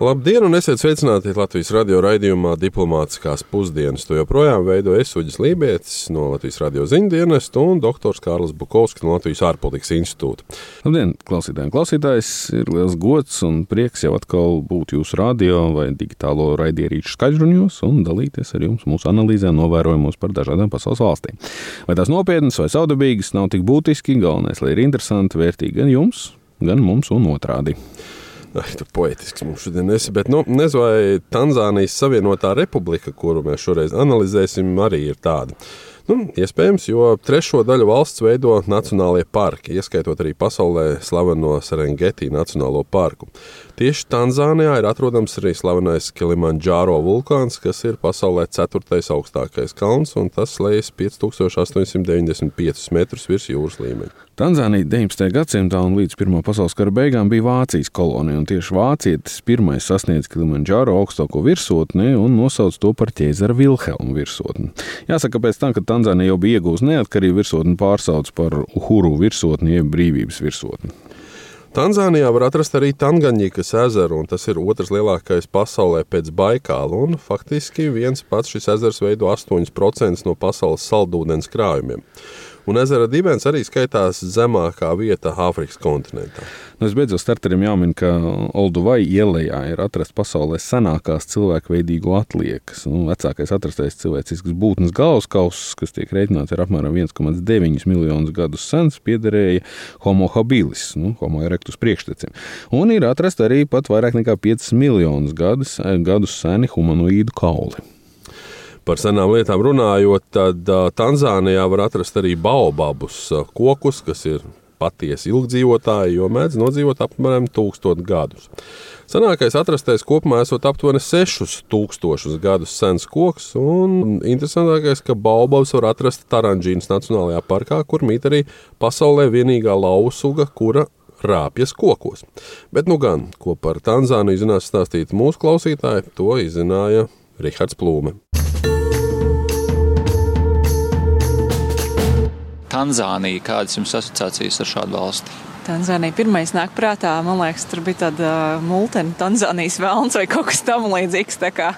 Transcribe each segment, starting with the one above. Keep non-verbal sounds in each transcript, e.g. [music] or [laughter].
Labdien, un esiet sveicināti Latvijas radio raidījumā Diplomātiskās pusdienas. To joprojām veido Esuģis Lībijams no Latvijas radio ziņdienas un dr. Kārlis Bukovskis no Latvijas ārpolitikas institūta. Labdien, klausītāji! Klausītājs ir liels gods un prieks jau atkal būt jūsu radio vai digitālo raidierīču skaidruņos un dalīties ar jums mūsu analīzē novērojumos par dažādām pasaules valstīm. Vai tās nopietnas vai saudabīgas nav tik būtiski, galvenais, lai ir interesanti, vērtīgi gan jums, gan mums un otrādi. Ai, tur poetisks mums šodien esi, bet nu, nezinu, vai Tanzānijas Savienotā republika, kuru mēs šoreiz analizēsim, arī ir tāda. Nu, iespējams, jo trešo daļu valsts veido nacionālie parki, ieskaitot arī pasaulē slaveno Serengeti Nacionālo parku. Tieši Tanzānijā ir atrodams arī slavenais Kilimanjaro vulkāns, kas ir pasaulē ceturtais augstākais kalns, un tas lejas 5895 metrus virs jūras līmeņa. Tanzānija 19. gadsimtā un līdz Pirmā pasaules kara beigām bija Vācijas kolonija, un tieši vācietis pirmais sasniedz Kilimanjaro augstāko virsotni un nosauc to par ķēzara Vilhelmu virsotni. Jāsaka, pēc tam, kad Tanzānija jau bija iegūsta neatkarību, virsotni pārsauc par Uhuru virsotni, jeb brīvības virsotni. Tanzānijā var atrast arī Tangaņikas ezeru, un tas ir otrs lielākais pasaulē pēc Baikāla. Faktiski viens pats šis ezers veido 8% no pasaules saldūdens krājumiem un ezera dibens arī skaitās zemākā vieta Āfrikas kontinentā. Nu, es beidzot starterim jāmin, ka Olduvai ielā ir atrasta pasaulē senākās cilvēkveidīgo atliekas. Nu, vecākais atrastais cilvēcisks būtnes galvaskauss, kas tiek rēķināts ar apmēram 1,9 miljonus gadus sens, piederēja Homo habilis, nu, Homo erectus priekštecim. Un ir atrasta arī pat vairāk nekā 5 miljonus gadus, gadus seni humanoīdu kauli. Par senām lietām runājot, tad Tanzānijā var atrast arī baobabus kokus, kas ir patiesi ilgdzīvotāji, jo mēdz nodzīvot apmēram tūkstošu gadus. Senākais atrastais kopumā esot aptuveni 6000 gadus sens koks, un interesantākais, ka baobabus var atrast Taranģīnas Nacionālajā parkā, kur mīt arī pasaulē vienīgā lausuga, kura rāpjas kokos. Bet nu gan, ko par Tanzāniju zinās stāstīt mūsu klausītāji, to izzināja Rihards Plūme. Tanzānija, kādas jums asociācijas ar šādu valsti? Tanzānija pirmais nāk prātā. Man liekas, tur bija tāda uh, multena, Tanzānijas vēlns vai kaut kas tam līdzīgs. Tā kā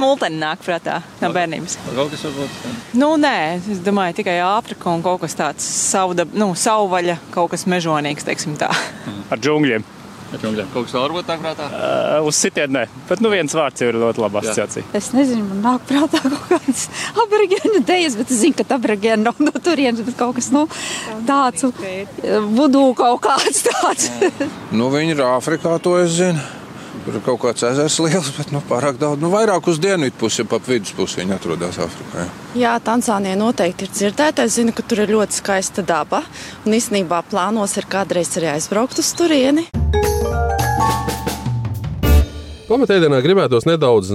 multeni nāk prātā no bērnības. Kaut kas varbūt? Nu, nē, es domāju tikai Āfrika un kaut kas tāds savda, nu, savvaļa, kaut kas mežonīgs, teiksim tā. Ar džungļiem. Kaut kas vēl varbūt tā prātā? Uh, uz sitienu nē, bet nu viens vārds jau ir ļoti laba asociācija. Es nezinu, man nāk prātā [laughs] kaut kāds aborigēnu dejas, bet es zinu, ka aborigēni nav no turienes, bet kaut kas nu, tāds vudu kaut kāds tāds. [laughs] nu, viņi ir Āfrikā, to es zinu. Tur ir kaut kāds ezers liels, bet nu, pārāk daudz. Nu, vairāk uz dienvidu pusi, pa viduspusi viņi atrodas Āfrikā. Jā, jā Tanzānija noteikti ir dzirdēta. Es zinu, ka tur ir ļoti skaista daba. Un īstenībā plānos ir kādreiz arī aizbraukt uz turieni. Pamatēdienā gribētos nedaudz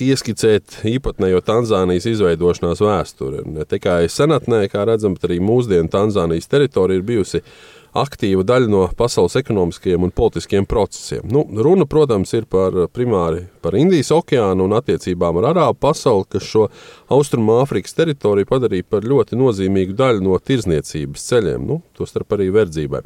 ieskicēt īpatnējo Tanzānijas izveidošanās vēsturi. Ne tikai senatnē, kā redzam, bet arī mūsdienu Tanzānijas teritorija ir bijusi aktīva daļa no pasaules ekonomiskajiem un politiskiem procesiem. Nu, runa, protams, ir par primāri par Indijas okeānu un attiecībām ar Arābu pasauli, kas šo Austrumāfrikas teritoriju padarīja par ļoti nozīmīgu daļu no tirzniecības ceļiem, nu, tostarp arī verdzībai.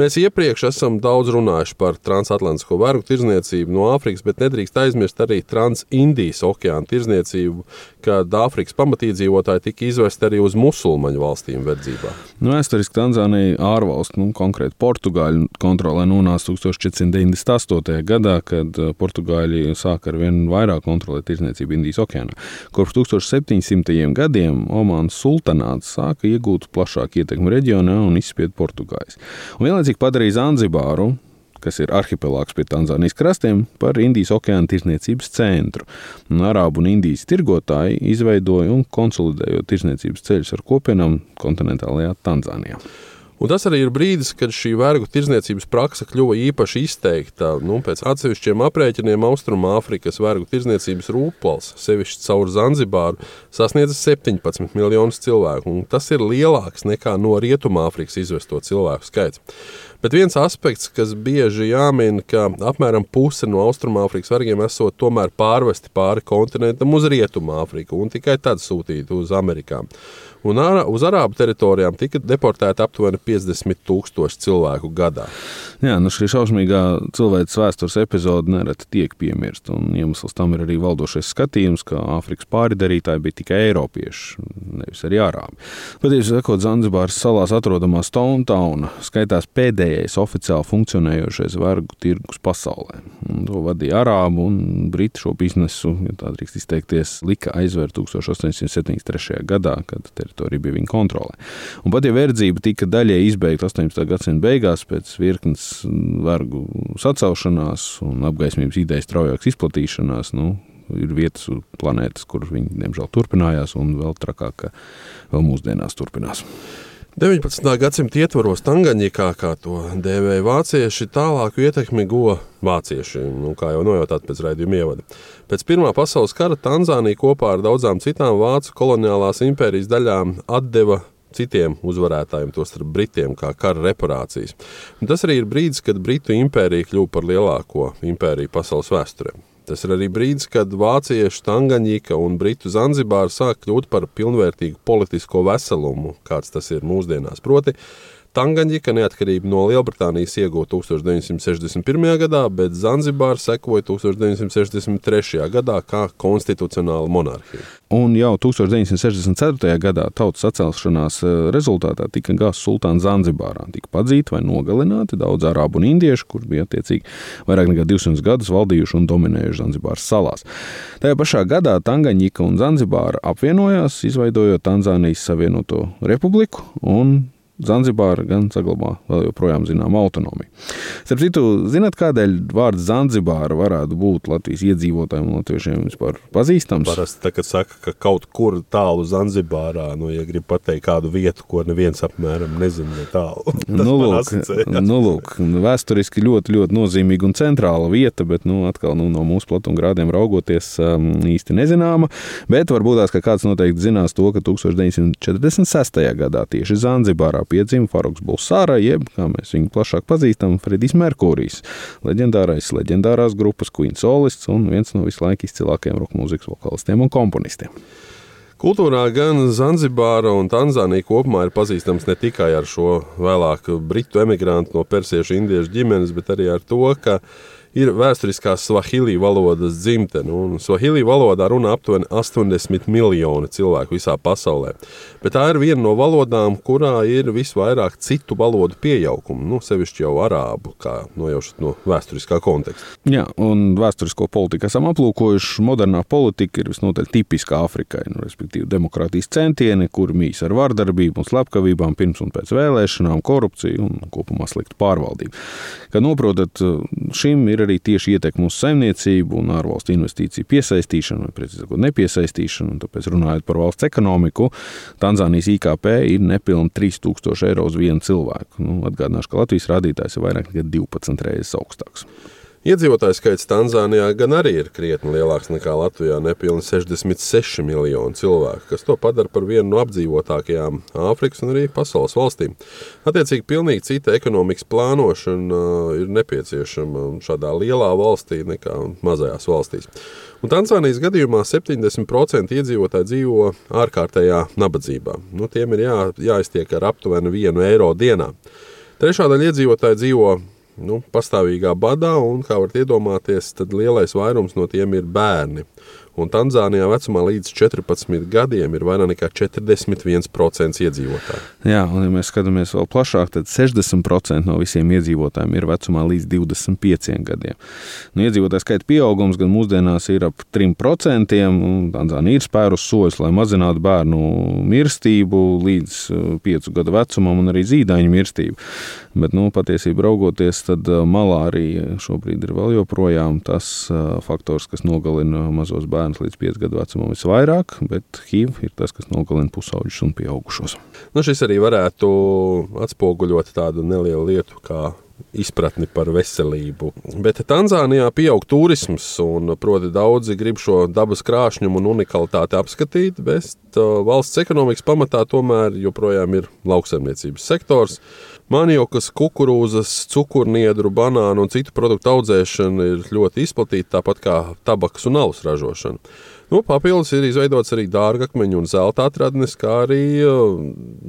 Mēs iepriekš esam daudz runājuši par transatlantisko vergu tirzniecību no Āfrikas, bet nedrīkst aizmirst arī Trans-Indijas okeāna tirzniecību, kad Āfrikas pamatīdzīvotāji tika izvesti arī uz musulmaņu valstīm verdzībā. Nu, Vēsturiski Tanzānija ārvalstu, nu, konkrēti Portugāļu kontrolē nonāca 1498. gadā, kad uh, Portugāļi sāka ar vien vairāk kontrolēt tirzniecību Indijas okeānā. Kopš 1700. gadiem Omanas sultanāts sāka iegūt plašāku ietekmi reģionā un izspied Portugāļus. Un vienlaicīgi padarīja Zanzibāru kas ir arhipelāgs pie Tanzānijas krastiem, par Indijas okeāna tirsniecības centru. Un Arābu un Indijas tirgotāji izveidoja un konsolidēja tirsniecības ceļus ar kopienām kontinentālajā Tanzānijā. Un tas arī ir brīdis, kad šī vergu tirdzniecības praksa kļuva īpaši izteikta. Nu, pēc atsevišķiem aprēķiniem Austrumāfrikas vergu tirdzniecības rūpals, sevišķi caur Zanzibāru, sasniedza 17 miljonus cilvēku. Tas ir lielāks nekā no Rietumāfrikas izvesto cilvēku skaits. Bet viens aspekts, kas bieži jāmin, ka apmēram puse no Austrumāfrikas vergiem esot tomēr pārvesti pāri kontinentam uz Rietumāfriku un tikai tad sūtīti uz Amerikām un ar, uz Arābu teritorijām tika deportēti aptuveni 50 tūkstoši cilvēku gadā. Jā, nu šī šausmīgā cilvēces vēstures epizode nereti tiek piemirsta. Iemesls tam ir arī valdošais skatījums, ka Āfrikas pāridarītāji bija tikai eiropieši, nevis arī arābi. Patiesībā, sakot, Zanzibāras salās atrodamā Stone Town skaitās pēdējais oficiāli funkcionējošais vergu tirgus pasaulē. Un to vadīja arābu un britu šo biznesu, ja tā drīkst izteikties, lika aizvērt 1873. gadā, kad teritorija bija viņa kontrolē. Un pat ja verdzība tika daļai izbeigta 18. gadsimta beigās pēc virknes vergu sacelšanās un apgaismības idejas straujākas izplatīšanās, nu, ir vietas uz planētas, kur viņi diemžēl turpinājās, un vēl trakāk, ka vēl mūsdienās turpinās. 19. gadsimta ietvaros Tangaņikā, kā to dēvēja vācieši, tālāku ietekmi guva vācieši, nu, kā jau nojautāt pēc raidījuma ievada. Pēc Pirmā pasaules kara Tanzānija kopā ar daudzām citām vācu koloniālās impērijas daļām atdeva citiem uzvarētājiem, tostarp Britiem, kā kara reparācijas. Un tas arī ir brīdis, kad Britu impērija kļuva par lielāko impēriju pasaules vēsturē. Tas ir arī brīdis, kad vāciešu Tangaņika un Britu Zanzibāra sāk kļūt par pilnvērtīgu politisko veselumu, kāds tas ir mūsdienās. Proti, Tangaņika neatkarību no Lielbritānijas iegūta 1961. gadā, bet Zanzibāra sekoja 1963. gadā kā konstitucionāla monarhija. Un jau 1964. gadā tautas atcelšanās eh, rezultātā tika gāzts sultāns Zanzibārā. Tika padzīti vai nogalināti daudz arābu un indiešu, kur bija attiecīgi vairāk nekā 200 gadus valdījuši un dominējuši Zanzibāras salās. Tajā pašā gadā Tangaņika un Zanzibāra apvienojās, izveidojot Tanzānijas Savienoto republiku un Zanzibāra gan saglabā vēl joprojām zināmu autonomiju. Starp citu, zināt, kādēļ vārds Zanzibāra varētu būt Latvijas iedzīvotājiem un latviešiem vispār pazīstams? Parasti tā, kad saka, ka kaut kur tālu Zanzibārā, nu, ja grib pateikt kādu vietu, ko neviens apmēram nezina ne tālu. [laughs] nu, lūk, nu, lūk, vēsturiski ļoti, ļoti nozīmīga un centrāla vieta, bet, nu, atkal nu, no mūsu platuma grādiem raugoties um, īsti nezināma, bet varbūt tās, ka kāds noteikti zinās to, ka 1946. gadā tieši Zanzibārā piedzima Faruks Bulsāra, jeb, kā mēs viņu plašāk pazīstam, Fredijs Merkūrijs, leģendārais leģendārās grupas Queen solists un viens no visu laiku izcilākajiem roka mūzikas vokalistiem un komponistiem. Kultūrā gan Zanzibāra un Tanzānija kopumā ir pazīstams ne tikai ar šo vēlāk britu emigrantu no persiešu indiešu ģimenes, bet arī ar to, ka ir vēsturiskās svahili valodas dzimtene. Svahili valodā runā aptuveni 80 miljoni cilvēku visā pasaulē. Bet tā ir viena no valodām, kurā ir visvairāk citu valodu pieaugumu, nu, sevišķi jau arābu, kā nojaušat no vēsturiskā konteksta. Jā, un vēsturisko politiku esam aplūkojuši. Modernā politika ir visnotaļ tipiska Āfrikai, nu, respektīvi demokrātijas centieni, kur mīs ar vardarbību un slepkavībām pirms un pēc vēlēšanām, korupciju un kopumā sliktu pārvaldību. Kā noprotat, šim ir ir arī tieši ietekme uz saimniecību un ārvalstu investīciju piesaistīšanu, vai precīzāk, nepiesaistīšanu. Tāpēc, runājot par valsts ekonomiku, Tanzānijas IKP ir nepilnīgi 3000 eiro uz vienu cilvēku. Nu, atgādināšu, ka Latvijas rādītājs ir vairāk nekā 12 reizes augstāks. Iedzīvotāju skaits Tanzānijā gan arī ir krietni lielāks nekā Latvijā - nepilni 66 miljoni cilvēku, kas to padara par vienu no apdzīvotākajām Āfrikas un arī pasaules valstīm. Attiecīgi, pilnīgi cita ekonomikas plānošana uh, ir nepieciešama šādā lielā valstī nekā mazajās valstīs. Un Tanzānijas gadījumā 70% iedzīvotāji dzīvo ārkārtējā nabadzībā. Nu, tiem ir jā, jāiztiek ar aptuveni 1 eiro dienā. Trešā daļa iedzīvotāji dzīvo nu, pastāvīgā badā, un, kā varat iedomāties, lielais vairums no tiem ir bērni un Tanzānijā vecumā līdz 14 gadiem ir vairāk nekā 41% iedzīvotāju. Jā, un ja mēs skatāmies vēl plašāk, tad 60% no visiem iedzīvotājiem ir vecumā līdz 25 gadiem. Nu, iedzīvotāju skaita pieaugums gan mūsdienās ir ap 3%, un Tanzānija ir spērus soļus, lai mazinātu bērnu mirstību līdz 5 uh, gadu vecumam un arī zīdaiņu mirstību. Bet, nu, patiesībā raugoties, tad uh, malārija šobrīd ir vēl joprojām tas uh, faktors, kas nogalina mazos bērnus bērns līdz 5 gadu vecumam visvairāk, bet HIV ir tas, kas nogalina pusauģus un pieaugušos. Nu, šis arī varētu atspoguļot tādu nelielu lietu, kā izpratni par veselību. Bet Tanzānijā pieaug turisms, un proti daudzi grib šo dabas krāšņumu un unikalitāti apskatīt, bet valsts ekonomikas pamatā tomēr joprojām ir lauksaimniecības sektors. Maniokas, kukurūzas, cukurniedru, banānu un citu produktu audzēšana ir ļoti izplatīta, tāpat kā tabakas un alus ražošana. Nu, papildus ir izveidots arī dārgakmeņu un zelta atradnes, kā arī uh,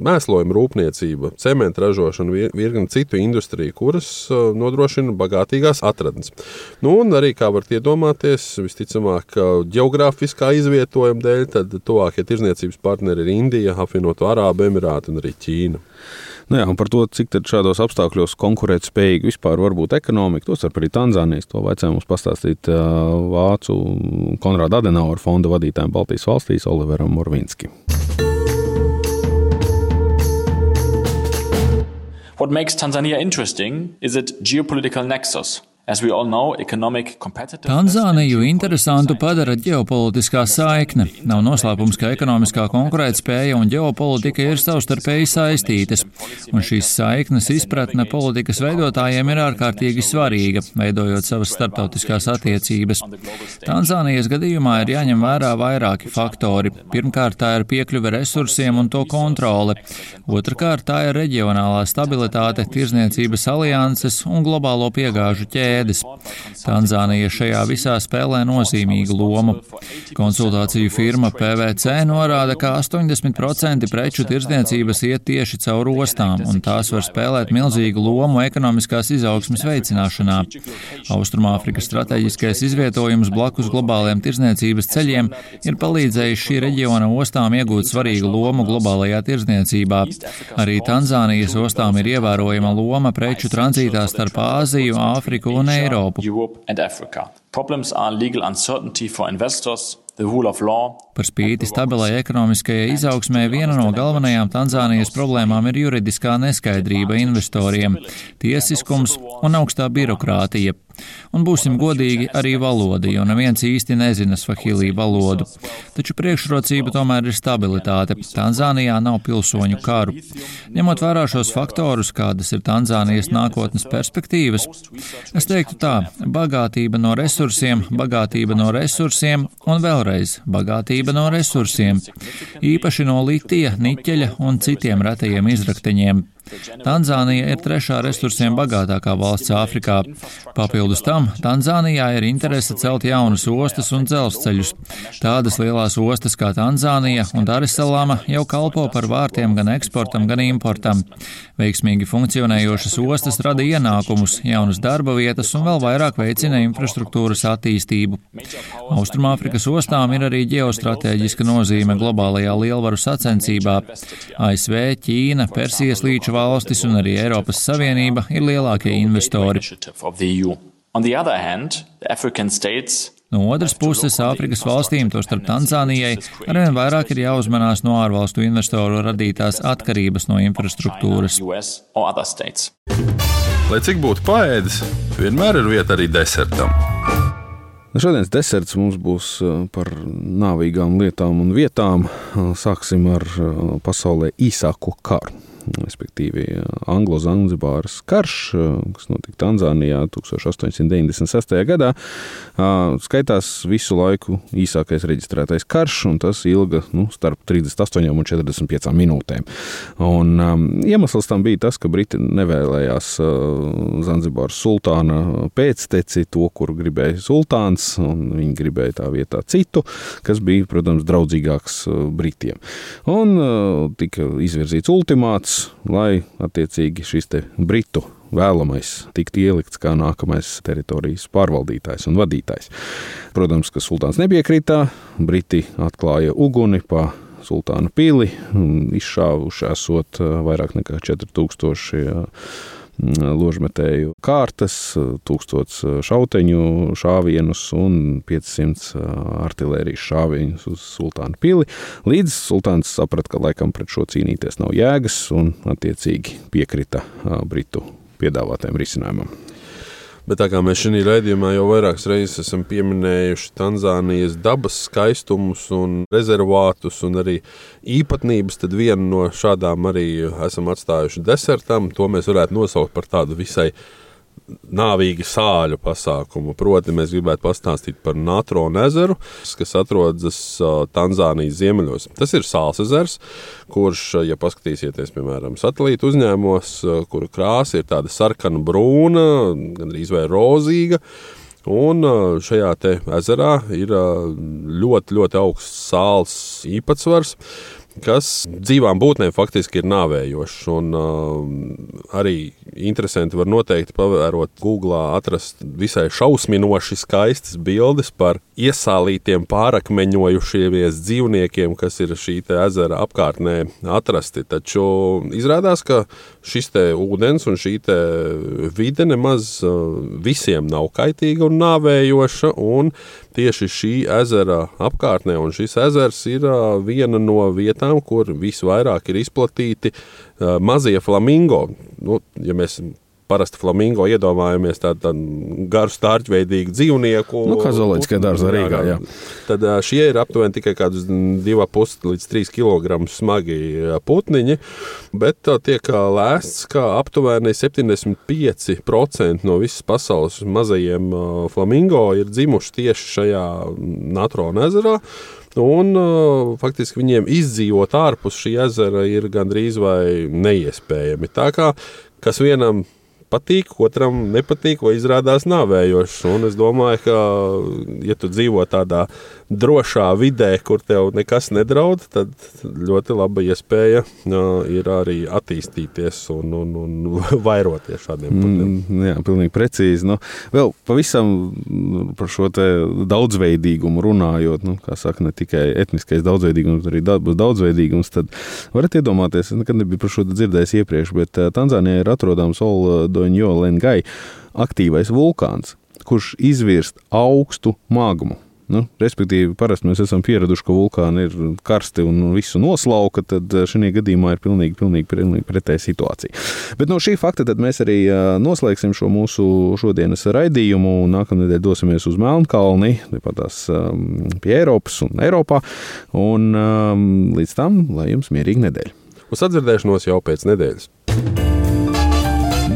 mēslojuma rūpniecība, cementa ražošana, virkni citu industriju, kuras uh, nodrošina bagātīgās atradnes. Nu, un arī, kā varat iedomāties, visticamāk, geogrāfiskā izvietojuma dēļ, tad tuvākie tirzniecības partneri ir Indija, apvienoto Arābu Emirātu un arī Ķīna. Nu jā, par to, cik šādos apstākļos konkurētspējīgi vispār var būt ekonomika, tos ar arī Tanzānijas. To vajadzēja mums pastāstīt Vācu Konrāda Adenaura fonda vadītājiem Baltijas valstīs Oliveram Morvinski. What makes Tanzania interesting is its geopolitical nexus. Tanzāniju interesantu padara ģeopolitiskā saikne. Nav noslēpums, ka ekonomiskā konkurētspēja un ģeopolitika ir savstarpēji saistītas, un šīs saiknes izpratne politikas veidotājiem ir ārkārtīgi svarīga, veidojot savas starptautiskās attiecības. Tanzānijas gadījumā ir jāņem vērā vairāki faktori. Pirmkārt, tā ir piekļuve resursiem un to kontrole. Otrakārt, tā ir reģionālā stabilitāte, tirzniecības alianses un globālo piegāžu ķēde ķēdes. Tanzānija šajā visā spēlē nozīmīgu lomu. Konsultāciju firma PVC norāda, ka 80% preču tirdzniecības iet tieši caur ostām, un tās var spēlēt milzīgu lomu ekonomiskās izaugsmas veicināšanā. Austrumāfrikas strateģiskais izvietojums blakus globāliem tirdzniecības ceļiem ir palīdzējis šī reģiona ostām iegūt svarīgu lomu globālajā tirdzniecībā. Arī Tanzānijas ostām ir ievērojama loma preču tranzītā starp Āziju, Āfriku un Eiropu. Par spīti stabilai ekonomiskajai izaugsmē viena no galvenajām Tanzānijas problēmām ir juridiskā neskaidrība investoriem, tiesiskums un augstā birokrātija. Un būsim godīgi arī valoda, jo neviens īsti nezina svahilī valodu. Taču priekšrocība tomēr ir stabilitāte. Tanzānijā nav pilsoņu karu. Ņemot vērā šos faktorus, kādas ir Tanzānijas nākotnes perspektīvas, es teiktu tā - bagātība no resursiem, bagātība no resursiem un vēlreiz bagātība no resursiem, īpaši no litija, niķeļa un citiem retajiem izrakteņiem. Tanzānija ir trešā resursiem bagātākā valsts Āfrikā. Papildus tam, Tanzānijā ir interese celt jaunas ostas un dzelzceļus. Tādas lielās ostas kā Tanzānija un Darisalama jau kalpo par vārtiem gan eksportam, gan importam. Veiksmīgi funkcionējošas ostas rada ienākumus, jaunas darba vietas un vēl vairāk veicina infrastruktūras attīstību. Austrumāfrikas ostām ir arī ģeostrateģiska nozīme globālajā lielvaru sacensībā. ASV, Ķīna, Persijas līča valstis un arī Eiropas Savienība ir lielākie investori. No otras puses, Āfrikas valstīm, tostarp Tanzānijai, arvien vairāk ir jāuzmanās no ārvalstu investoru radītās atkarības no infrastruktūras. Lai cik būtu paēdis, vienmēr ir vieta arī desertam. Nu, šodienas deserts mums būs uh, par nāvīgām lietām un vietām. Sāksim ar uh, pasaulē īsāko karu respektīvi Anglo-Zanzibāras karš, kas notika Tanzānijā 1896. gadā. Skaitās visu laiku īsākais reģistrētais karš, un tas ilga nu, starp 38 un 45 minūtēm. Un, um, iemesls tam bija tas, ka Briti nevēlējās uh, Zanzibāras sultāna pēcteci, to, kuru gribēja sultāns, un viņi gribēja tā vietā citu, kas bija, protams, draudzīgāks Britiem. Un uh, tika izvirzīts ultimāts pamats, lai attiecīgi šis britu vēlamais tiktu ielikts kā nākamais teritorijas pārvaldītājs un vadītājs. Protams, ka sultāns nepiekrita, Briti atklāja uguni pa sultāna pili, izšāvuši esot vairāk nekā 4000 ložmetēju kārtas, 1000 šauteņu šāvienus un 500 artērijas šāvienus uz sultāna pili. Līdz sultāns saprata, ka laikam pret šo cīnīties nav jēgas un attiecīgi piekrita Britu piedāvātajam risinājumam. Bet tā kā mēs šajā raidījumā jau vairākas reizes esam pieminējuši Tanzānijas dabas skaistumus un rezervātus un arī īpatnības, tad vienu no šādām arī esam atstājuši desertam. To mēs varētu nosaukt par tādu visai nāvīgi sāļu pasākumu. Proti, mēs gribētu pastāstīt par Natronu ezeru, kas atrodas Tanzānijas ziemeļos. Tas ir sāls ezers, kurš, ja paskatīsieties, piemēram, satelītu uzņēmumos, kura krāsa ir tāda sarkana brūna, gandrīz vai rozīga. Un šajā ezerā ir ļoti, ļoti augsts sāls īpatsvars kas dzīvām būtnēm faktiski ir nāvējošs. Un, uh, arī interesanti var noteikti pavērot Google, atrast visai šausminoši skaistas bildes par iesālītiem pārakmeņojušiemies dzīvniekiem, kas ir šī ezera apkārtnē atrasti. Taču izrādās, ka šis ūdens un šī vide nemaz uh, visiem nav kaitīga un nāvējoša. Un tieši šī ezera apkārtnē, un šis ezers ir uh, viena no vietām, kur visvairāk ir izplatīti uh, mazie flamingo. Nu, ja mēs parasti flamingo iedomājamies tādu tā garu stārķveidīgu dzīvnieku. Nu, kā zooloģiskajā dārzā Rīgā. Jā. Tad šie ir aptuveni tikai kādus 2,5 līdz 3 kg smagi putniņi, bet tiek lēsts, ka aptuveni 75% no visas pasaules mazajiem flamingo ir dzimuši tieši šajā Natrona ezerā. Un, uh, faktiski viņiem izdzīvot ārpus šī ezera ir gandrīz vai neiespējami. Tā kā kas vienam patīk, otram nepatīk, vai izrādās nāvējošs. Un es domāju, ka, ja tu dzīvo tādā drošā vidē, kur tev nekas nedraud, tad ļoti laba iespēja ir arī attīstīties un, un, un [laughs] vairoties šādiem putniem. Mm, jā, pilnīgi precīzi. Nu, vēl pavisam par šo daudzveidīgumu runājot, nu, kā saka, ne tikai etniskais daudzveidīgums, bet arī dabas daudzveidīgums, tad varat iedomāties, es nekad nebiju par šo dzirdējis iepriekš, bet Tanzānijā ir atrodams Oldoņo Lengai aktīvais vulkāns, kurš izvirst augstu magmu. Nu, respektīvi, parasti mēs esam pieraduši, ka vulkāni ir karsti un visu noslauka, tad eh, šajā gadījumā ir pilnīgi, pilnīgi, pilnīgi pretēja situācija. Bet no šī fakta mēs arī eh, noslēgsim šo mūsu šodienas raidījumu. Nākamnedēļ dosimies uz Melnkalni, tāpatās um, pie Eiropas un Eiropā. Un um, līdz tam, lai jums mierīga nedēļa. Uz atdzirdēšanos jau pēc nedēļas.